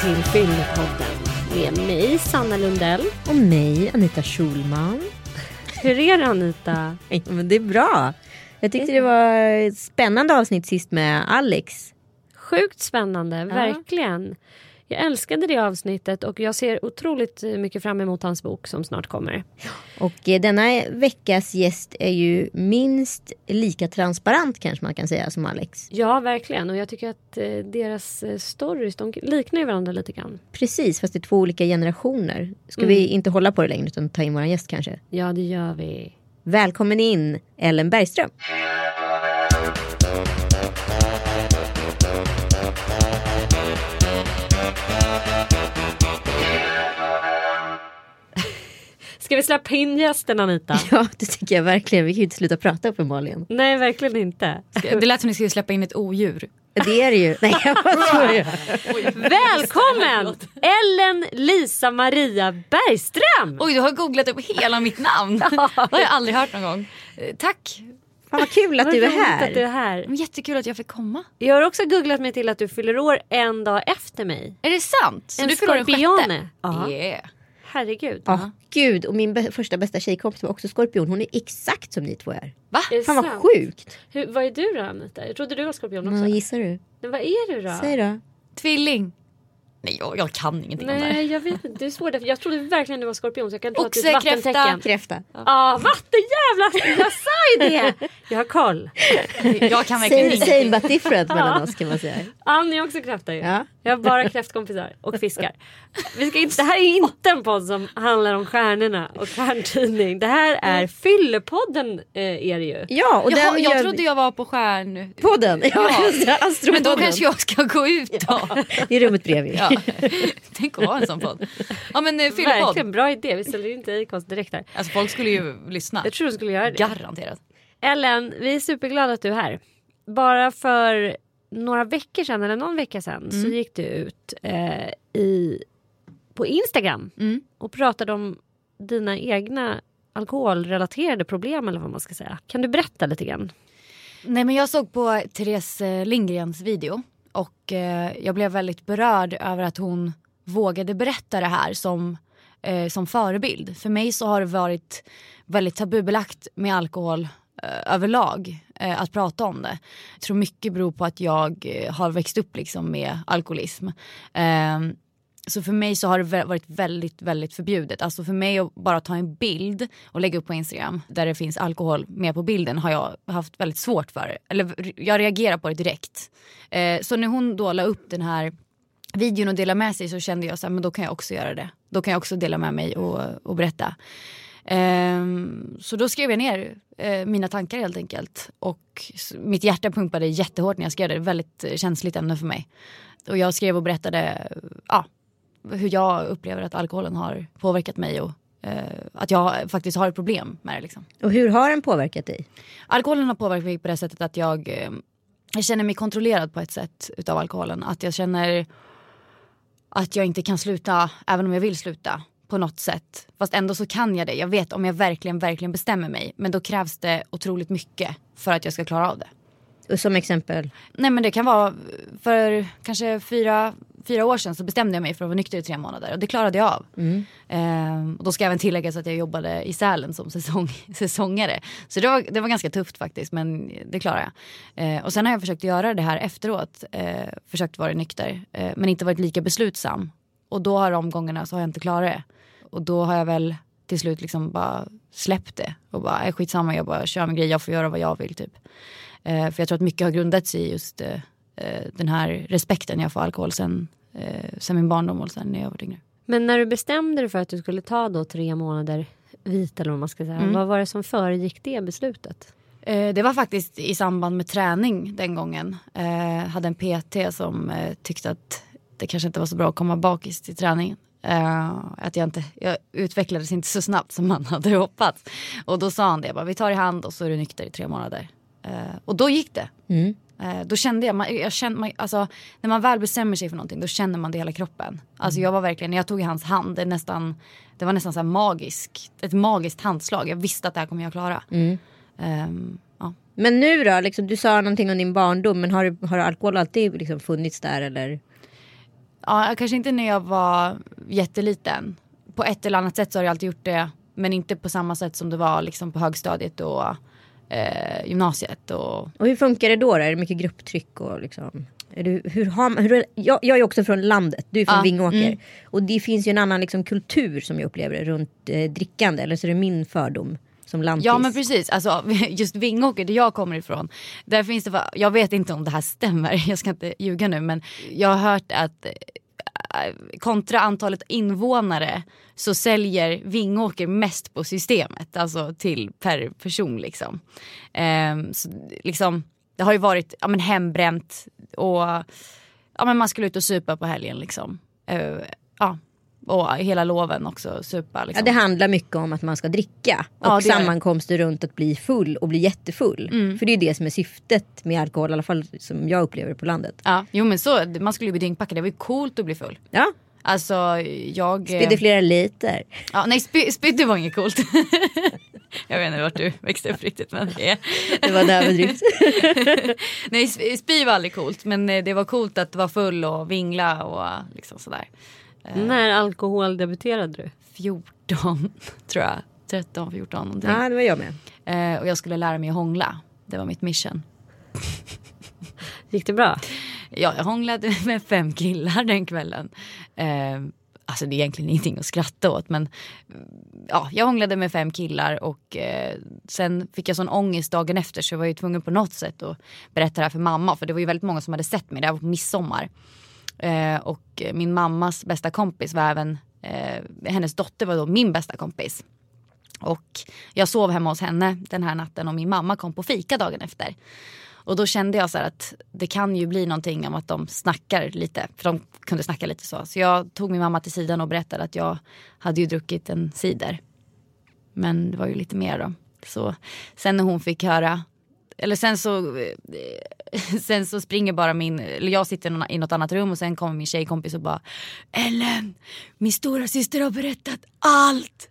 Till Fyllepodden med mig Sanna Lundell. Och mig, Anita Schulman. Hur är det Anita? Ja, men det är bra. Jag tyckte det var ett spännande avsnitt sist med Alex. Sjukt spännande, verkligen. Jag älskade det avsnittet och jag ser otroligt mycket fram emot hans bok som snart kommer. Och eh, denna veckas gäst är ju minst lika transparent kanske man kan säga som Alex. Ja, verkligen. Och jag tycker att eh, deras eh, stories de liknar ju varandra lite grann. Precis, fast det är två olika generationer. Ska vi inte hålla på det längre utan ta in vår gäst kanske? Ja, det gör vi. Välkommen in Ellen Bergström. Ska vi släppa in gästen Anita? Ja, det tycker jag verkligen. Vi kan ju inte sluta prata uppenbarligen. Nej, verkligen inte. Det lät som ni skulle släppa in ett odjur. Det är det ju. Nej? Välkommen Ellen Lisa Maria Bergström! Oj, du har googlat upp hela mitt namn. Det har jag aldrig hört någon gång. Eh, Tack. Fan vad kul att Vad du är roligt att du är här. här. Jättekul att jag fick komma. Jag har också googlat mig till att du fyller år en dag efter mig. Är det sant? Så En du fyller år den sjätte? Ja. Yeah. Herregud. Ja, gud. Och min första bästa tjejkompis var också skorpion. Hon är exakt som ni två är. Va? Är Fan vad sjukt. Hur, vad är du då Anita? Jag trodde du var skorpion också. Vad gissar du? Men vad är du då? Säg då. Tvilling? Nej, jag, jag kan ingenting om det här. Nej jag vet inte, det är svårt. Jag trodde verkligen du var skorpion så jag kan tro att du är ett Oxe, kräfta. Kräfta. Ja, vattenjävlar! Jag sa ju det! Jag har koll. Jag kan verkligen Same, same but different mellan oss kan man säga. Annie är också kräfta ju. Ja. Jag har bara kräftkompisar och fiskar. Vi ska inte, det här är inte en podd som handlar om stjärnorna och stjärntidning. Det här är Fyllepodden eh, är det ju. Ja, och Jaha, den jag gör trodde jag var på stjärn... Podden. Ja, Ja. Men då kanske jag ska gå ut då. I rummet bredvid. Ja. Tänk att ha en sån podd. Ja men eh, fyllepodd. Verkligen bra idé. Vi ställer in till Acast direkt här. Alltså folk skulle ju lyssna. Jag tror du skulle göra det. Garanterat. Ellen, vi är superglada att du är här. Bara för några veckor sedan, eller någon vecka sedan, så gick du ut eh, i, på Instagram Mm. och pratade om dina egna alkoholrelaterade problem eller vad man ska säga. Kan du berätta lite grann? Nej men jag såg på Therese eh, Lindgrens video och eh, jag blev väldigt berörd över att hon vågade berätta det här som, eh, som förebild. För mig så har det varit väldigt tabubelagt med alkohol eh, överlag eh, att prata om det. Jag tror mycket beror på att jag eh, har växt upp liksom med alkoholism. Ehm, så för mig så har det varit väldigt, väldigt förbjudet. Alltså för mig att bara ta en bild och lägga upp på Instagram där det finns alkohol med på bilden har jag haft väldigt svårt för. Eller jag reagerar på det direkt. Eh, så när hon då la upp den här videon och delade med sig så kände jag så här, men då kan jag också göra det. Då kan jag också dela med mig och, och berätta. Eh, så då skrev jag ner eh, mina tankar helt enkelt. Och mitt hjärta pumpade jättehårt när jag skrev det. Väldigt eh, känsligt ämne för mig. Och jag skrev och berättade ja, hur jag upplever att alkoholen har påverkat mig och eh, att jag faktiskt har ett problem med det. Liksom. Och hur har den påverkat dig? Alkoholen har påverkat mig på det sättet att jag, eh, jag känner mig kontrollerad på ett sätt utav alkoholen. Att jag känner att jag inte kan sluta även om jag vill sluta på något sätt. Fast ändå så kan jag det. Jag vet om jag verkligen, verkligen bestämmer mig. Men då krävs det otroligt mycket för att jag ska klara av det. Som exempel. Nej men det kan vara för kanske fyra, fyra år sedan så bestämde jag mig för att vara nykter i tre månader och det klarade jag av. Ehm, och då ska jag även tilläggas att jag jobbade i Sälen som säsong, säsongare. Så det var, det var ganska tufft faktiskt men det klarade jag. Ehm, och sen har jag försökt göra det här efteråt. Eh, försökt vara nykter eh, men inte varit lika beslutsam. Och då har de gångerna så har jag inte klarat det. Och då har jag väl till slut liksom bara släppt det. Och bara, äh, skitsamma jag bara kör min grej, jag får göra vad jag vill typ. Eh, för jag tror att mycket har grundats i just eh, eh, den här respekten jag får alkohol sen, eh, sen min barndom och sen när jag var yngre. Men när du bestämde dig för att du skulle ta då tre månader vit eller vad man ska säga. Mm. Vad var det som föregick det beslutet? Det var faktiskt i samband med träning den gången. Eh, hade en PT som tyckte att det kanske inte var så bra att komma bakis till träningen. Att jag, inte, jag utvecklades inte så snabbt som man hade hoppats. Och då sa han det, bara, vi tar i hand och så är du nykter i tre månader. Eh, och då gick det. Mm. Eh, då kände jag, man, jag kände, man, alltså, när man väl bestämmer sig för någonting då känner man det i hela kroppen. Alltså jag var verkligen, när jag tog i hans hand, det, nästan, det var nästan så här magisk, ett magiskt handslag. Jag visste att det här kommer jag klara. Ehm, ja. Men nu då, liksom, du sa någonting om din barndom men har, har alkohol alltid liksom funnits där eller? ja, kanske inte när jag var jätteliten. På ett eller annat sätt så har jag alltid gjort det. Men inte på samma sätt som det var liksom på högstadiet och eh, gymnasiet. Och... och hur funkar det då? då? Är det mycket grupptryck och liksom? Du, hur har man, hur, jag, jag är också från landet, du är från Ja, Vingåker. mm. Och det finns ju en annan liksom, kultur som jag upplever det, runt eh, drickande. Eller så är det min fördom som. Ja men precis, alltså, just Vingåker där jag kommer ifrån. Där finns det, jag vet inte om det här stämmer, jag ska inte ljuga nu men jag har hört att Äh, kontra antalet invånare så säljer Vingåker mest på systemet, alltså till per person liksom. Ehm, så, liksom det har ju varit ja, men hembränt och ja, men man skulle ut och supa på helgen liksom. Eh, ja. Och hela loven också supa. Ja, Liksom. det handlar mycket om att man ska dricka. Och Ja, sammankomster runt att bli full och bli jättefull. Mm. För det är det som är syftet med alkohol, i alla fall som jag upplever det på landet. Ja, jo men så, man skulle ju bli dyngpackad, det var ju coolt att bli full. Ja, Alltså jag... spydde flera liter. Ja, nej spy, spydde var inget coolt. jag vet inte vart du växte upp riktigt men det är... Det var en överdrift. Nej sp- spy var aldrig coolt men eh, det var coolt att vara full och vingla och liksom sådär. När alkoholdebuterade du? 14 tror jag. 13, 14 någonting. ja, det var jag med. Eh, och jag skulle lära mig att hångla. Det var mitt mission. Gick det bra? Ja, jag hånglade med fem killar den kvällen. Eh, alltså det är egentligen ingenting att skratta åt men mm, ja, jag hånglade med fem killar och eh, sen fick jag sån ångest dagen efter så jag var ju tvungen på något sätt att berätta det här för mamma för det var ju väldigt många som hade sett mig, det här var på midsommar. Eh, och min mammas bästa kompis var även, eh, hennes dotter var då min bästa kompis. Och jag sov hemma hos henne den här natten och min mamma kom på fika dagen efter. Och då kände jag så här att det kan ju bli någonting om att de snackar lite. För de kunde snacka lite så. Så jag tog min mamma till sidan och berättade att jag hade ju druckit en cider. Men det var ju lite mer då. Så sen när hon fick höra eller sen så, eh, sen så springer bara min, eller jag sitter i något annat rum och sen kommer min tjejkompis och bara Ellen, min stora syster har berättat allt.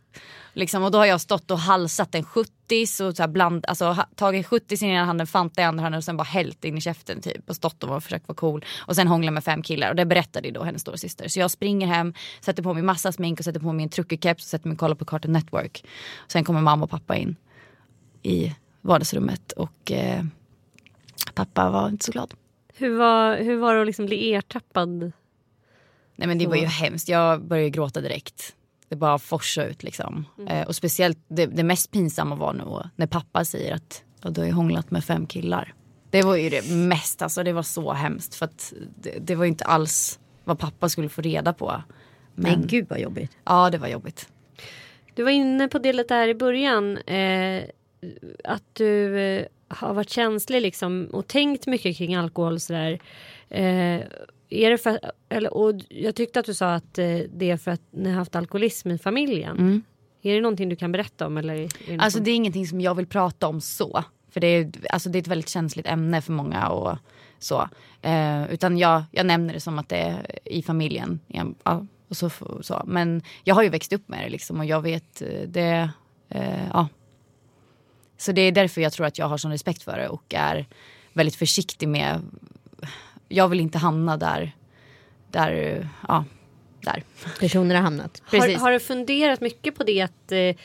Liksom, och då har jag stått och halsat en 70 och så här bland, alltså, tagit 70 i ena handen, Fanta i andra handen och sen bara hällt in i käften typ. Och stått och var- försökt vara cool. Och sen hånglat med fem killar och det berättade ju då hennes stora syster. Så jag springer hem, sätter på mig massa smink och sätter på mig en truckerkeps och sätter mig och kollar på Cartoon Network. Sen kommer mamma och pappa in i vardagsrummet och eh, pappa var inte så glad. Hur var, hur var det att liksom bli ertappad? Nej men det Så. var ju hemskt. Jag började gråta direkt. Det bara forsade ut liksom. Eh, och speciellt det, det mest pinsamma var nog när pappa säger att du har ju hånglat med fem killar. Det var ju det mest, alltså det var så hemskt. För att det, det var ju inte alls vad pappa skulle få reda på. Men Men gud vad jobbigt. ja det var jobbigt. Du var inne på det lite här i början. Eh, att du eh, har varit känslig liksom och tänkt mycket kring alkohol sådär. Eh, är det för, eller, och jag tyckte att du sa att eh, det är för att ni har haft alkoholism i familjen. Mm. Är det någonting du kan berätta om? Eller det Alltså det är ingenting som jag vill prata om så. För det är, alltså, det är ett väldigt känsligt ämne för många och så. Eh, utan jag, jag nämner det som att det är i familjen. Ja, ja, och så, så. Men jag har ju växt upp med det liksom och jag vet eh, det. Eh, ja. Så det är därför jag tror att jag har sån respekt för det och är väldigt försiktig med. Jag vill inte hamna där. Där, ja, där. Personer har hamnat. har, precis. har du funderat mycket på det att, eh,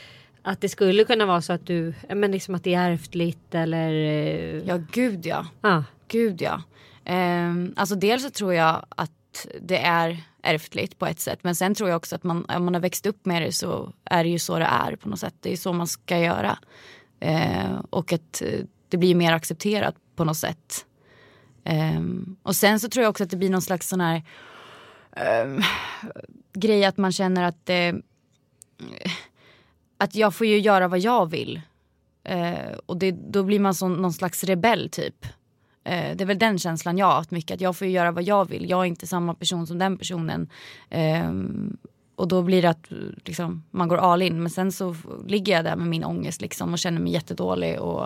att det skulle kunna vara så att du, men liksom att det är ärftligt eller? Eh, Ja, gud ja. ah. Gud ja. Ehm, alltså dels så tror jag att det är ärftligt på ett sätt. Men sen tror jag också att man, om man har växt upp med det så är det ju så det är på något sätt. Det är så man ska göra. Eh, och att eh, det blir mer accepterat på något sätt. Eh, och sen så tror jag också att det blir någon slags sån här eh, grej att man känner att eh, att jag får ju göra vad jag vill. Eh, och det, då blir man som någon slags rebell typ. Eh, det är väl den känslan jag har haft mycket. Att jag får ju göra vad jag vill. Jag är inte samma person som den personen. Ehm, och då blir det att liksom, man går all in. Men sen så ligger jag där med min ångest liksom, och känner mig jättedålig. Och,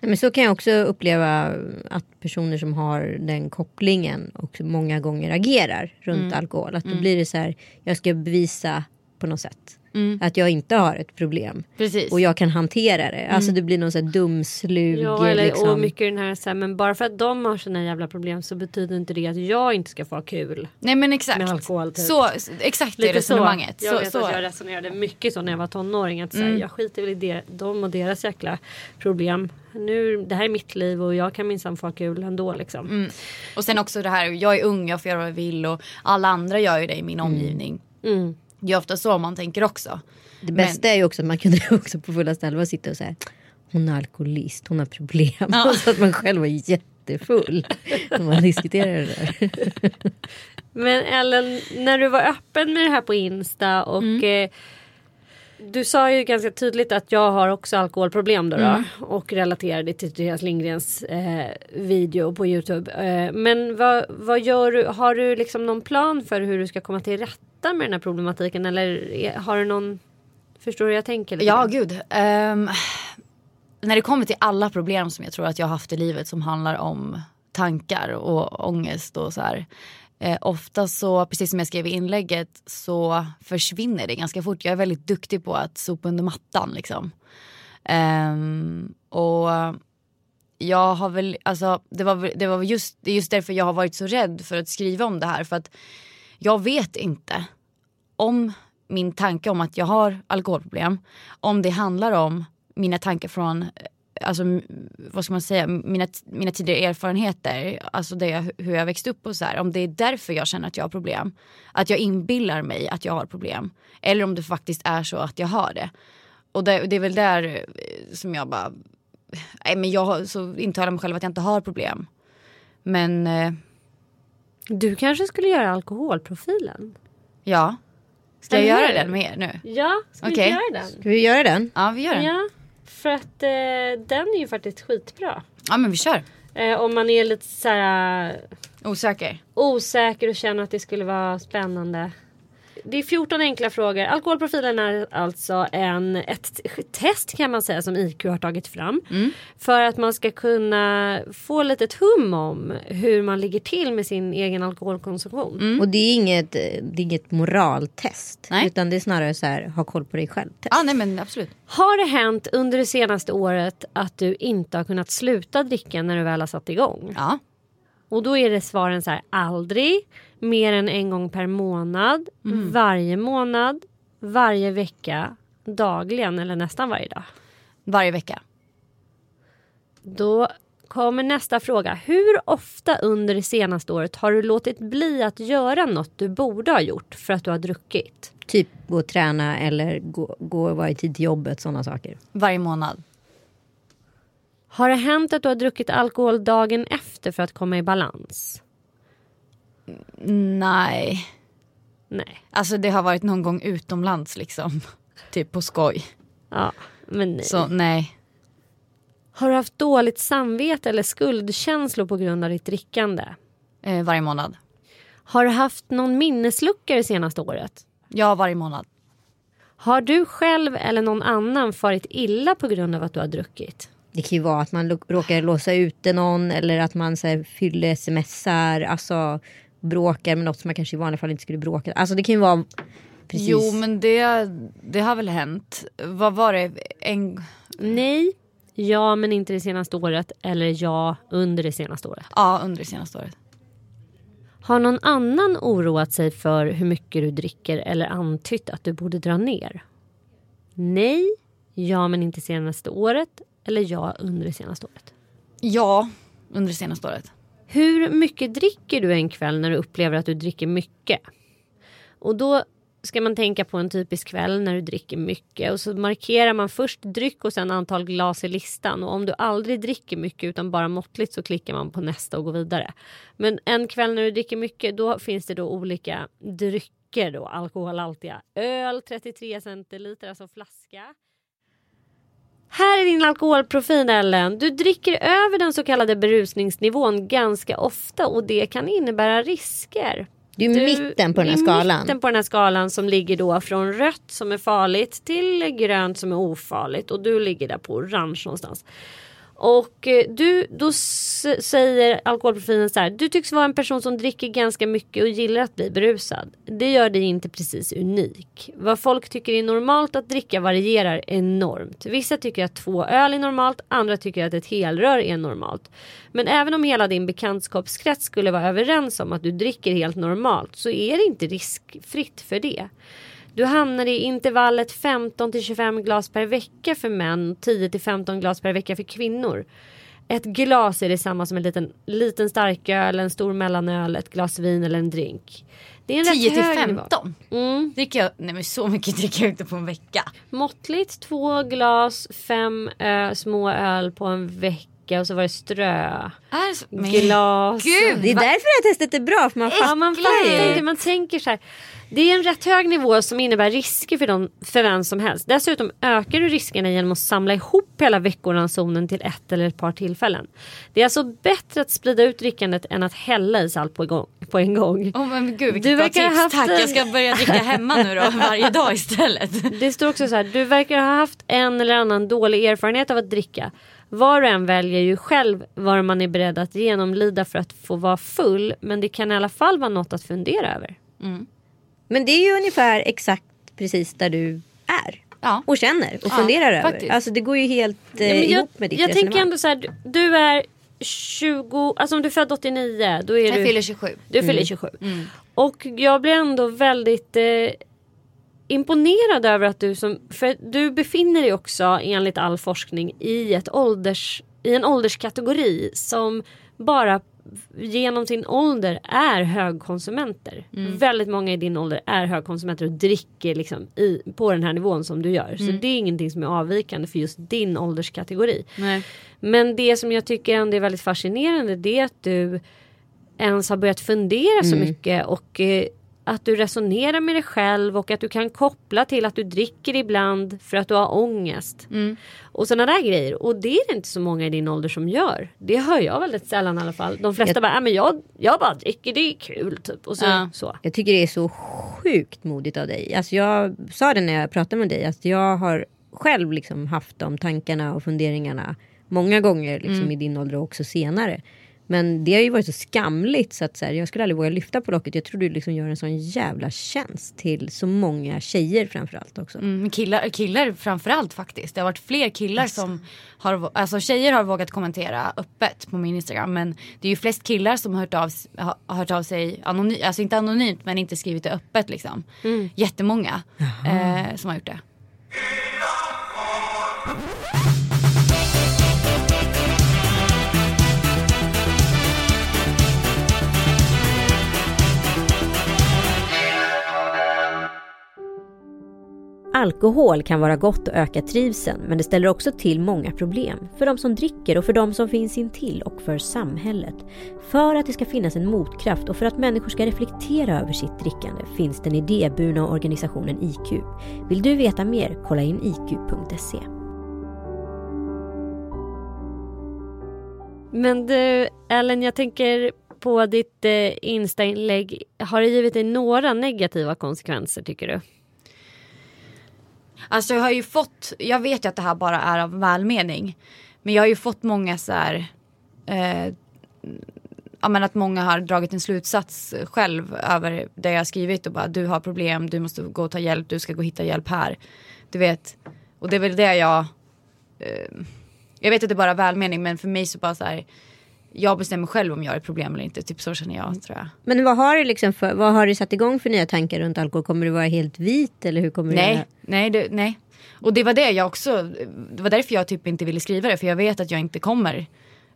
Nej, Men så kan jag också uppleva att personer som har den kopplingen och många gånger agerar runt alkohol. Att då blir det så här, jag ska bevisa på något sätt. Att jag inte har ett problem. Precis. Och jag kan hantera det. Alltså det blir någon sån här dumslug. Ja, eller, liksom. och mycket den här, så här, men bara för att de har sina jävla problem så betyder inte det att jag inte ska få ha kul. Nej men exakt. Med alkohol, typ. Så, exakt det resonemanget. Så. Jag Så, vet så. att jag resonerade mycket så när jag var tonåring. Att så här, Mm. Jag skiter väl i det, dem och deras jäkla problem. Nu, det här är mitt liv och jag kan minsann få ha kul ändå liksom. Mm. Och sen också det här, jag är ung, jag får göra vad jag vill och alla andra gör ju det i min omgivning. Mm. Det är ofta så man tänker också. Det bästa är ju också att man kunde också på fullaste allvar sitta och säga hon är alkoholist, hon har problem. Ja. så att man själv var jättefull när man diskuterade det där. Men Ellen, när du var öppen med det här på Insta och Mm. eh, du sa ju ganska tydligt att jag har också alkoholproblem då, Mm. då och relaterade till Therese Lindgrens eh, video på Youtube. Eh, men vad, vad gör du? Har du liksom någon plan för hur du ska komma till rätta med den här problematiken eller är- har du någon Förstår du hur jag tänker? lite Ja gud. Ehm, när det kommer till alla problem som jag tror att jag har haft i livet som handlar om tankar och ångest och så här. Eh, ofta så, precis som jag skrev i inlägget, så försvinner det ganska fort. Jag är väldigt duktig på att sopa under mattan liksom. Eh, och jag har väl, alltså det var, det var just, det är just därför jag har varit så rädd för att skriva om det här. För att jag vet inte om min tanke om att jag har alkoholproblem, om det handlar om mina tankar från, alltså vad ska man säga, mina, mina tidigare erfarenheter, alltså det jag, hur jag växt upp och så här, om det är därför jag känner att jag har problem. Att jag inbillar mig att jag har problem. Eller om det faktiskt är så att jag har det. Och det, det är väl där eh, som jag bara, nej men jag har- så intalar mig själv att jag inte har problem. Men eh, Du kanske skulle göra alkoholprofilen? ja, ska jag göra den med er nu? Ja, ska vi Okej. göra den? Ska vi göra den? Ja vi gör den. Ja, för att eh, den är ju faktiskt skitbra. Ja men vi kör. Eh, om man är lite så här Osäker. osäker och känner att det skulle vara spännande. Det är 14 enkla frågor. Alkoholprofilen är alltså en, ett test kan man säga som IQ har tagit fram. För att man ska kunna få lite hum om hur man ligger till med sin egen alkoholkonsumtion. Och det är inget, det är inget moraltest. Nej. Utan det är snarare så här, ha koll på dig själv. Test. Ja nej men absolut. Har det hänt under det senaste året att du inte har kunnat sluta dricka när du väl har satt igång? Ja. Och då är det svaren så här aldrig, mer än en gång per månad, varje månad, varje vecka, dagligen eller nästan varje dag. Varje vecka. Då kommer nästa fråga. Hur ofta under det senaste året har du låtit bli att göra något du borde ha gjort för att du har druckit? Typ gå och träna eller gå, gå och vara i tid till jobbet. Sådana saker. Varje månad. Har det hänt att du har druckit alkohol dagen efter för att komma i balans? Nej. Nej. Alltså det har varit någon gång utomlands liksom. Typ på skoj. Ja, men nej. Så nej. Har du haft dåligt samvete eller skuldkänslor på grund av ditt drickande? Eh, varje månad. Har du haft någon minneslucka det senaste året? Ja varje månad. Har du själv eller någon annan farit illa på grund av att du har druckit? Det kan ju vara att man råkar låsa ute någon eller att man så här, fyller smsar. Alltså bråkar med något som man kanske i vanliga fall inte skulle bråka. Alltså det kan ju vara precis. Jo men det, det har väl hänt. Vad var det? En, Nej, ja men inte det senaste året eller ja under det senaste året. ja under det senaste året. Har någon annan oroat sig för hur mycket du dricker eller antytt att du borde dra ner? Nej, ja men inte senaste året eller ja under det senaste året. Ja under det senaste året. Hur mycket dricker du en kväll när du upplever att du dricker mycket? Och då ska man tänka på en typisk kväll när du dricker mycket och så markerar man först dryck och sen antal glas i listan och om du aldrig dricker mycket utan bara måttligt så klickar man på nästa och går vidare. Men en kväll när du dricker mycket då finns det då olika drycker då, alkoholhaltiga. Öl 33 centiliter, alltså flaska. Här är din alkoholprofil Ellen. Du dricker över den så kallade berusningsnivån ganska ofta och det kan innebära risker. Du är Du- mitten på den här skalan. mitten på den här skalan som ligger då från rött som är farligt till grönt som är ofarligt och du ligger där på orange någonstans. Och eh, du, då säger alkoholprofilen så här. Du tycks vara en person som dricker ganska mycket och gillar att bli berusad. Det gör dig inte precis unik. Vad folk tycker är normalt att dricka varierar enormt. Vissa tycker att två öl är normalt, andra tycker att ett helrör är normalt. Men även om hela din bekantskapskrets skulle vara överens om att du dricker helt normalt så är det inte riskfritt för det. Du hamnar i intervallet 15 till 25 glas per vecka för män och 10 till 15 glas per vecka för kvinnor. Ett glas är detsamma som en liten, liten starköl, en stor mellanöl, ett glas vin eller en drink. Det är en 10 rätt till hög nivå. 15. Mm. Dricker jag, nej men så mycket dricker jag inte på en vecka. Måttligt, två glas, fem ö, små öl på en vecka och så var det strö. Är så, men, Glas. Gud, Det är va? därför det här testet är bra för man Ja, fattar man fattar ju. inte. Man tänker så här. Det är en rätt hög nivå som innebär risker för, dem, för vem som helst. Dessutom ökar du riskerna genom att samla ihop hela veckoransonen till ett eller ett par tillfällen. Det är alltså bättre att sprida ut drickandet än att hälla i salt på en gång. På en gång. Åh men gud Du verkar tips. haft Tack jag ska börja dricka hemma nu då varje dag istället. Det står också så här. Du verkar ha haft en eller annan dålig erfarenhet av att dricka. Var och en väljer ju själv vad man är beredd att genomlida för att få vara full. Men det kan i alla fall vara något att fundera över. Men det är ju ungefär exakt precis där du är. Ja. Och känner och Ja, funderar över. faktiskt. Alltså det går ju helt eh, Ja, jag, ihop med ditt jag resonemang. tänker ändå så här, du, du är 20, alltså om du är född 89 då är Jag du, fyller 27. du fyller 27. Och jag blir ändå väldigt eh, imponerad över att du som, för du befinner dig också enligt all forskning i, ett ålders, i en ålderskategori som bara genom sin ålder är högkonsumenter. Väldigt många i din ålder är högkonsumenter och dricker liksom i, på den här nivån som du gör. Så det är ingenting som är avvikande för just din ålderskategori. Nej. Men det som jag tycker ändå är väldigt fascinerande det är att du ens har börjat fundera så mycket och eh, att du resonerar med dig själv och att du kan koppla till att du dricker ibland för att du har ångest. Och sådana där grejer. Och det är det inte så många i din ålder som gör. Det hör jag väldigt sällan i alla fall. De flesta Jag- bara, äh, men jag, jag bara dricker, det är kul typ. Och så, Ja. så. Jag tycker det är så sjukt modigt av dig. Alltså jag sa det när jag pratade med dig. Att jag har själv liksom haft de tankarna och funderingarna många gånger liksom Mm. i din ålder och också senare. Men det har ju varit så skamligt så att så här, jag skulle aldrig våga lyfta på locket. Jag tror du liksom gör en sån jävla tjänst till så många tjejer framförallt också. Mm, killar, killar framförallt faktiskt. Det har varit fler killar som har, alltså tjejer har vågat kommentera öppet på min Instagram. Men det är ju flest killar som har hört av, har, hört av sig anonymt, alltså inte anonymt men inte skrivit det öppet liksom. Jättemånga eh, som har gjort det. Alkohol kan vara gott och öka trivseln men det ställer också till många problem. För de som dricker och för de som finns intill och för samhället. För att det ska finnas en motkraft och för att människor ska reflektera över sitt drickande finns den idéburna organisationen IQ. Vill du veta mer? Kolla in iq.se. Men du Ellen, jag tänker på ditt eh, Insta-inlägg. Har det givit dig några negativa konsekvenser tycker du? Alltså jag har ju fått, jag vet ju att det här bara är av välmening. Men jag har ju fått många så här, eh, ja men att många har dragit en slutsats själv över det jag har skrivit och bara du har problem, du måste gå och ta hjälp, du ska gå och hitta hjälp här. Du vet, och det är väl det jag, eh, jag vet att det är bara välmening men för mig så bara så här, jag bestämmer själv om jag har problem eller inte, typ så känner jag tror jag. Men vad har, du liksom för, vad har du satt igång för nya tankar runt alkohol? Kommer du vara helt vit eller hur kommer du Nej, göra? nej, det, nej. Och det var det jag också, det var därför jag typ inte ville skriva det för jag vet att jag inte kommer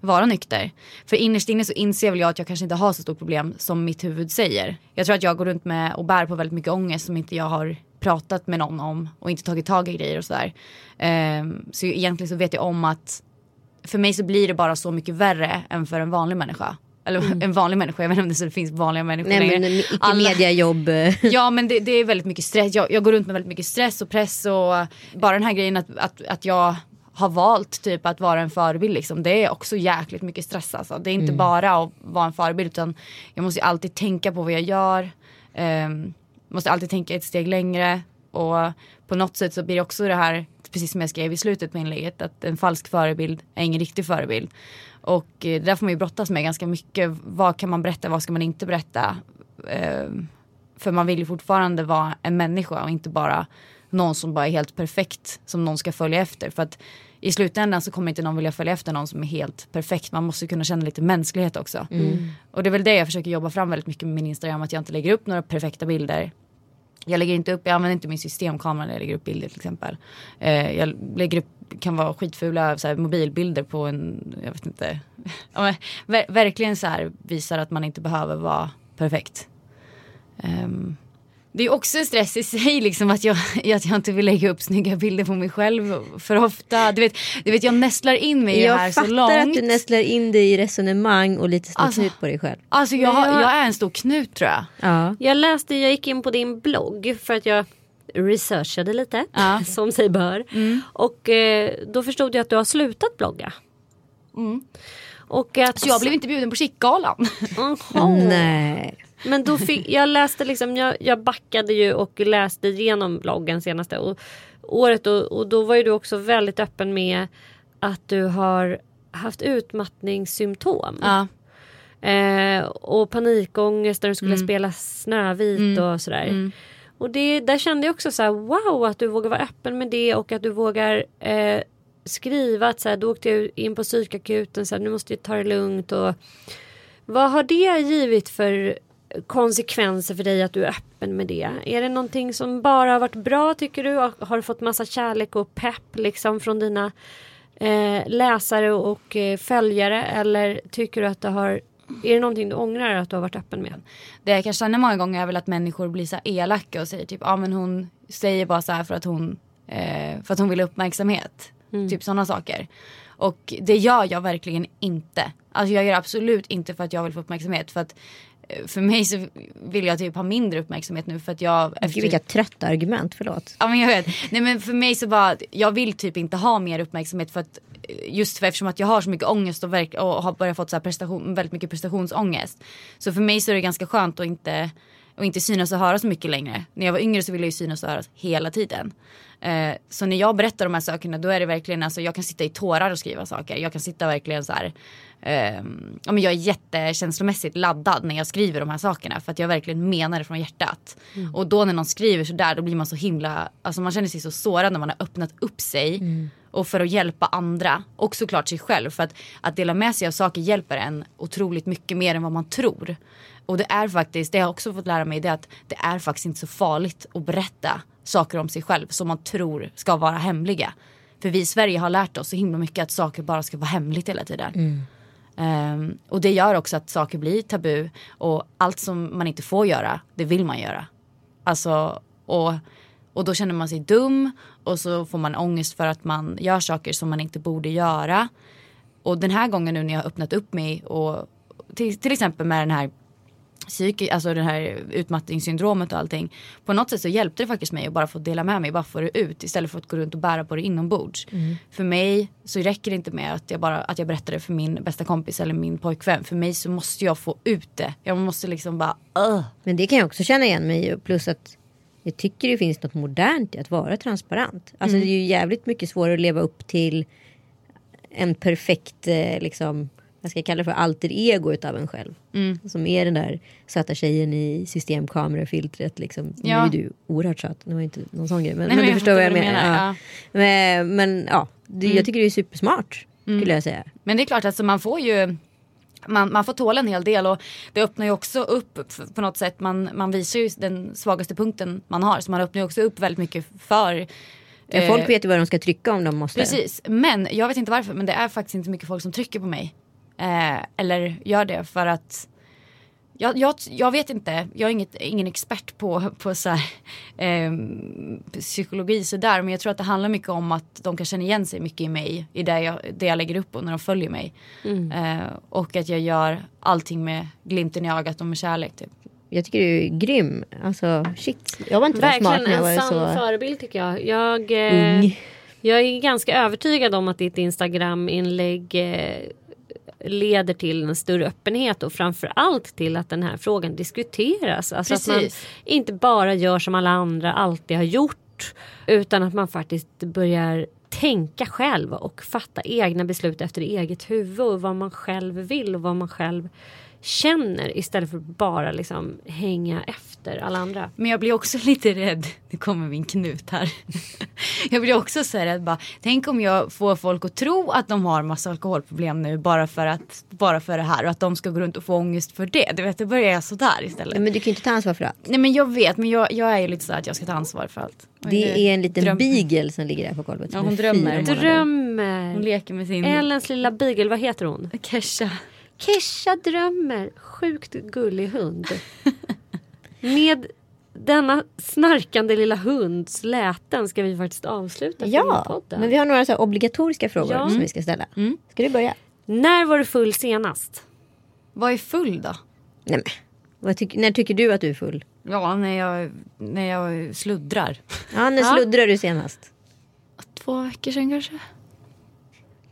vara nykter. För innerst inne så inser väl jag att jag kanske inte har så stort problem som mitt huvud säger. Jag tror att jag går runt med och bär på väldigt mycket ångest som inte jag har pratat med någon om och inte tagit tag i grejer och sådär. Ehm, så egentligen så vet jag om att för mig så blir det bara så mycket värre än för en vanlig människa. Eller en vanlig människa, jag vet inte om det så finns vanliga människor Nej längre. men icke Alla- mediajobb. Ja men det, det är väldigt mycket stress. Jag, jag går runt med väldigt mycket stress och press och bara den här grejen att, att, att jag har valt typ att vara en förebild liksom. Det är också jäkligt mycket stress alltså. Det är inte bara att vara en förebild utan jag måste alltid tänka på vad jag gör. Um, måste alltid tänka ett steg längre och på något sätt så blir det också det här att, precis som jag skrev i slutet på inlägget, att en falsk förebild är ingen riktig förebild. Och eh, det där får man ju brottas med ganska mycket. Vad kan man berätta, vad ska man inte berätta? Eh, för man vill ju fortfarande vara en människa och inte bara någon som bara är helt perfekt som någon ska följa efter. För att i slutändan så kommer inte någon vilja följa efter någon som är helt perfekt. Man måste kunna känna lite mänsklighet också. Mm. Och det är väl det jag försöker jobba fram väldigt mycket med min Instagram. Att jag inte lägger upp några perfekta bilder. Jag lägger inte upp, jag använder inte min systemkamera när jag lägger upp bilder till exempel. Eh, jag lägger upp, kan vara skitfula så här, mobilbilder på en, jag vet inte. ja, men, ver verkligen så här visar att man inte behöver vara perfekt. Um, det är också stress i sig liksom att jag, att jag inte vill lägga upp snygga bilder på mig själv för ofta. Du vet, du vet jag nästlar in mig i det här så långt. Jag fattar att du nästlar in dig i resonemang och lite stor Alltså- på dig själv. Alltså jag, jag- jag är en stor knut tror jag. Ja. Jag läste, jag gick in på din blogg för att jag researchade lite. Ja. Som sig bör. Och eh, då förstod jag att du har slutat blogga. Och att, Så jag blev inte bjuden på Chic-galan. Nej. Men då fick, jag läste liksom, jag, jag backade ju och läste igenom bloggen senaste och, året och, och då var ju du också väldigt öppen med att du har haft utmattningssymptom. Ja. Eh, och panikångest när du skulle spela Snövit och sådär. Och det, där kände jag också så här, wow att du vågar vara öppen med det och att du vågar eh, skriva att så här, då åkte jag in på psykakuten så här, nu måste jag ta det lugnt och vad har det givit för konsekvenser för dig att du är öppen med det? Är det någonting som bara har varit bra tycker du? Har du fått massa kärlek och pepp liksom från dina eh, läsare och eh, följare eller tycker du att det har är det någonting du ångrar att du har varit öppen med? Det jag kan känna många gånger är väl att människor blir så elaka och säger typ ja ah, men hon säger bara så här för att hon, eh, för att hon vill ha uppmärksamhet. Typ sådana saker. Och det gör jag verkligen inte. Alltså jag gör absolut inte för att jag vill få uppmärksamhet. För att för mig så vill jag typ ha mindre uppmärksamhet nu för att jag Gud vilka trötta argument, förlåt. Ja men jag vet. Nej men för mig så bara, jag vill typ inte ha mer uppmärksamhet för att just för eftersom att jag har så mycket ångest och, verk, och har börjat fått så här prestation, väldigt mycket prestationsångest. Så för mig så är det ganska skönt att inte, och inte synas och höras så mycket längre. När jag var yngre så ville jag ju synas och höras hela tiden. Eh, så när jag berättar de här sakerna då är det verkligen, alltså jag kan sitta i tårar och skriva saker. Jag kan sitta verkligen så här, eh, ja men jag är jättekänslomässigt laddad när jag skriver de här sakerna. För att jag verkligen menar det från hjärtat. Och då när någon skriver sådär då blir man så himla, alltså man känner sig så sårad när man har öppnat upp sig. Och för att hjälpa andra och såklart sig själv. För att, att dela med sig av saker hjälper en otroligt mycket mer än vad man tror. Och det är faktiskt, det har jag också fått lära mig, det är att det är faktiskt inte så farligt att berätta saker om sig själv som man tror ska vara hemliga. För vi i Sverige har lärt oss så himla mycket att saker bara ska vara hemligt hela tiden. Ehm, och det gör också att saker blir tabu och allt som man inte får göra, det vill man göra. Alltså, och, och då känner man sig dum och så får man ångest för att man gör saker som man inte borde göra. Och den här gången nu när jag har öppnat upp mig och till, till exempel med den här psyki, alltså det här utmattningssyndromet och allting. På något sätt så hjälpte det faktiskt mig att bara få dela med mig, bara få det ut istället för att gå runt och bära på det inombords. För mig så räcker det inte med att jag bara att jag berättar det för min bästa kompis eller min pojkvän. För mig så måste jag få ut det. Jag måste liksom bara, uh. Men det kan jag också känna igen mig i. Plus att jag tycker det finns något modernt i att vara transparent. Alltså det är ju jävligt mycket svårare att leva upp till en perfekt, eh, liksom, vad ska jag kalla det för, alter ego utav en själv. Som är den där söta tjejen i systemkamerafiltret. Liksom. Nu Ja. är du oerhört söt, det var inte någon sån grej. Men, Nej, men men du jag förstår vad jag menar. du Ja. menar, Men, men ja, det, jag tycker det är supersmart. Skulle jag säga. Men det är klart, alltså man får ju man, man får tåla en hel del och det öppnar ju också upp på något sätt. Man, man visar ju den svagaste punkten man har. Så man öppnar ju också upp väldigt mycket för Ja, eh, folk vet ju vad de ska trycka om de måste. Precis, men jag vet inte varför men det är faktiskt inte mycket folk som trycker på mig. Eh, eller gör det för att jag, jag, jag vet inte, jag är inget, ingen expert på, på så här, eh, psykologi sådär men jag tror att det handlar mycket om att de kan känna igen sig mycket i mig i det jag, det jag lägger upp och när de följer mig. Eh, och att jag gör allting med glimten i ögat och med kärlek typ. Jag tycker du är grym. Alltså shit. Jag var inte så smart Verkligen när jag en var sann så förebild tycker jag. Jag, eh, ung. jag är ganska övertygad om att ditt Instagram-inlägg eh, leder till en större öppenhet och framförallt till att den här frågan diskuteras. Alltså att man Precis. inte bara gör som alla andra alltid har gjort. Utan att man faktiskt börjar tänka själv och fatta egna beslut efter eget huvud och vad man själv vill och vad man själv känner istället för att bara liksom hänga efter alla andra. Men jag blir också lite rädd. Nu kommer min knut här. Jag blir också så rädd bara. Tänk om jag får folk att tro att de har massa alkoholproblem nu bara för att bara för det här och att de ska gå runt och få ångest för det. Du vet, då börjar jag sådär istället. Men du kan ju inte ta ansvar för allt. Nej men jag vet, men jag, jag är ju lite så att jag ska ta ansvar för allt. Det nu är en liten dröm- beagle som ligger där på golvet. Ja, hon drömmer. Drömmer. Hon leker med sin Ellens lilla beagle, vad heter hon? Kesha. Kesha drömmer. Sjukt gullig hund. Med denna snarkande lilla hunds läten ska vi faktiskt avsluta Ja, filmpodden. men vi har några så här obligatoriska frågor Ja. som vi ska ställa. Mm. Ska du börja? När var du full senast? Vad är full då? Nej, men. Vad tyck- när tycker du att du är full? Ja, när jag, när jag sluddrar. Ja, när Ja. sluddrar du senast? Två veckor sedan kanske.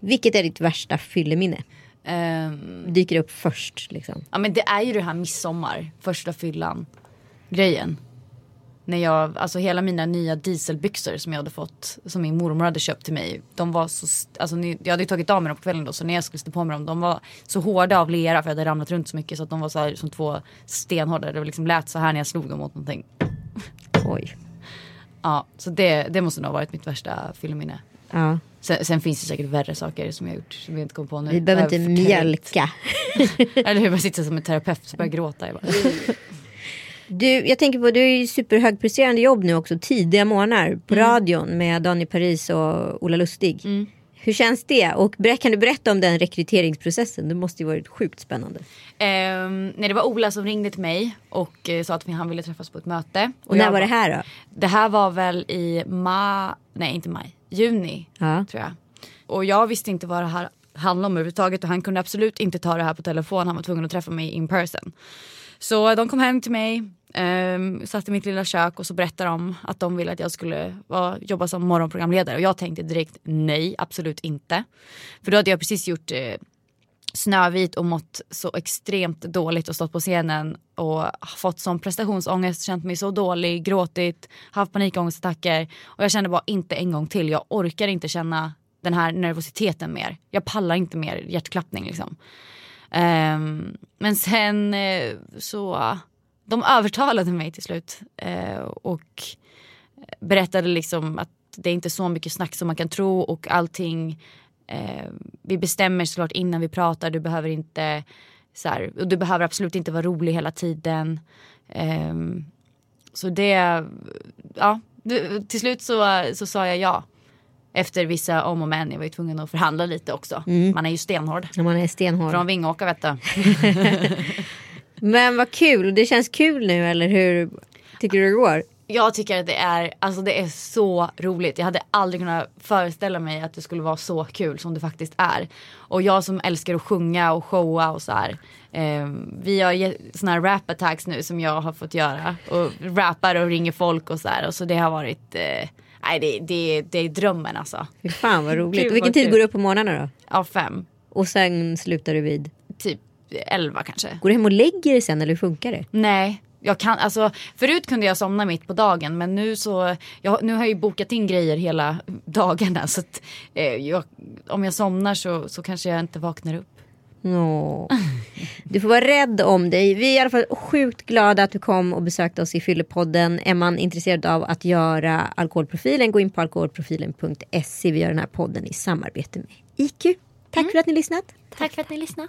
Vilket är ditt värsta fylleminne? Ehm, Dyker upp först liksom. ja men det är ju det här midsommar, första fyllan grejen. När jag, alltså hela mina nya dieselbyxor som jag hade fått, som min mormor hade köpt till mig. De var så, alltså jag hade ju tagit av mig dem på kvällen då så när jag skulle stå på mig dem, de var så hårda av lera för jag hade ramlat runt så mycket så att de var så här som två stenhårda. Det liksom lät så här när jag slog dem mot någonting. Oj. Ja, så det, det måste nog ha varit mitt värsta fylleminne. Ja. Sen, sen finns det säkert värre saker som jag gjort som jag inte kom på nu. Vi behöver har inte mjölka. Eller hur, jag sitter som en terapeut och börjar gråta. Jag bara, Du, jag tänker på, du är ju superhögpresterande jobb nu också. Tidiga morgnar på radion med Daniel Paris och Ola Lustig. Hur känns det? Och kan du berätta om den rekryteringsprocessen? Det måste ju varit sjukt spännande. Ehm, nej, det var Ola som ringde till mig och eh, sa att han ville träffas på ett möte. Och när jag var det här då? Det här var väl i maj, nej inte maj, juni Ja. tror jag. Och jag visste inte vad det här handlade om överhuvudtaget och han kunde absolut inte ta det här på telefon. Han var tvungen att träffa mig in person. Så de kom hem till mig, um, satt i mitt lilla kök och så berättade de att de ville att jag skulle vara, jobba som morgonprogramledare. Och jag tänkte direkt nej, absolut inte. För då hade jag precis gjort eh, Snövit och mått så extremt dåligt och stått på scenen och fått sån prestationsångest, känt mig så dålig, gråtit, haft panikångestattacker och jag kände bara inte en gång till, jag orkar inte känna den här nervositeten mer. Jag pallar inte mer hjärtklappning liksom. Um, men sen eh, så, de övertalade mig till slut uh, och berättade liksom att det är inte så mycket snack som man kan tro och allting eh, vi bestämmer såklart innan vi pratar. Du behöver inte så här, och du behöver absolut inte vara rolig hela tiden. Ehm, så det, ja, till slut så, så sa jag ja. Efter vissa om och men. Jag var ju tvungen att förhandla lite också. Man är ju stenhård. När man är stenhård. Från Vingåker vet du. Men vad kul. Det känns kul nu eller hur tycker du det går? Jag tycker att det är, alltså det är så roligt. Jag hade aldrig kunnat föreställa mig att det skulle vara så kul som det faktiskt är. Och jag som älskar att sjunga och showa och så här. Eh, vi har såna här rap attacks nu som jag har fått göra. Och rappar och ringer folk och så här. Och så det har varit, eh, nej det, det, det är drömmen alltså. Fy fan vad roligt. Gud, Och vilken tid går du upp på morgnarna då? Av fem, Och sen slutar du vid? typ elva kanske. Går du hem och lägger dig sen eller hur funkar det? Nej, jag kan, alltså, förut kunde jag somna mitt på dagen men nu så, jag, nu har jag ju bokat in grejer hela dagarna så att eh, jag, om jag somnar så, så kanske jag inte vaknar upp. Nå. Du får vara rädd om dig. Vi är i alla fall sjukt glada att du kom och besökte oss i Fyllepodden. Är man intresserad av att göra alkoholprofilen, gå in på alkoholprofilen.se. Vi gör den här podden i samarbete med IQ. Tack för att ni lyssnat. Tack för att ni lyssnade.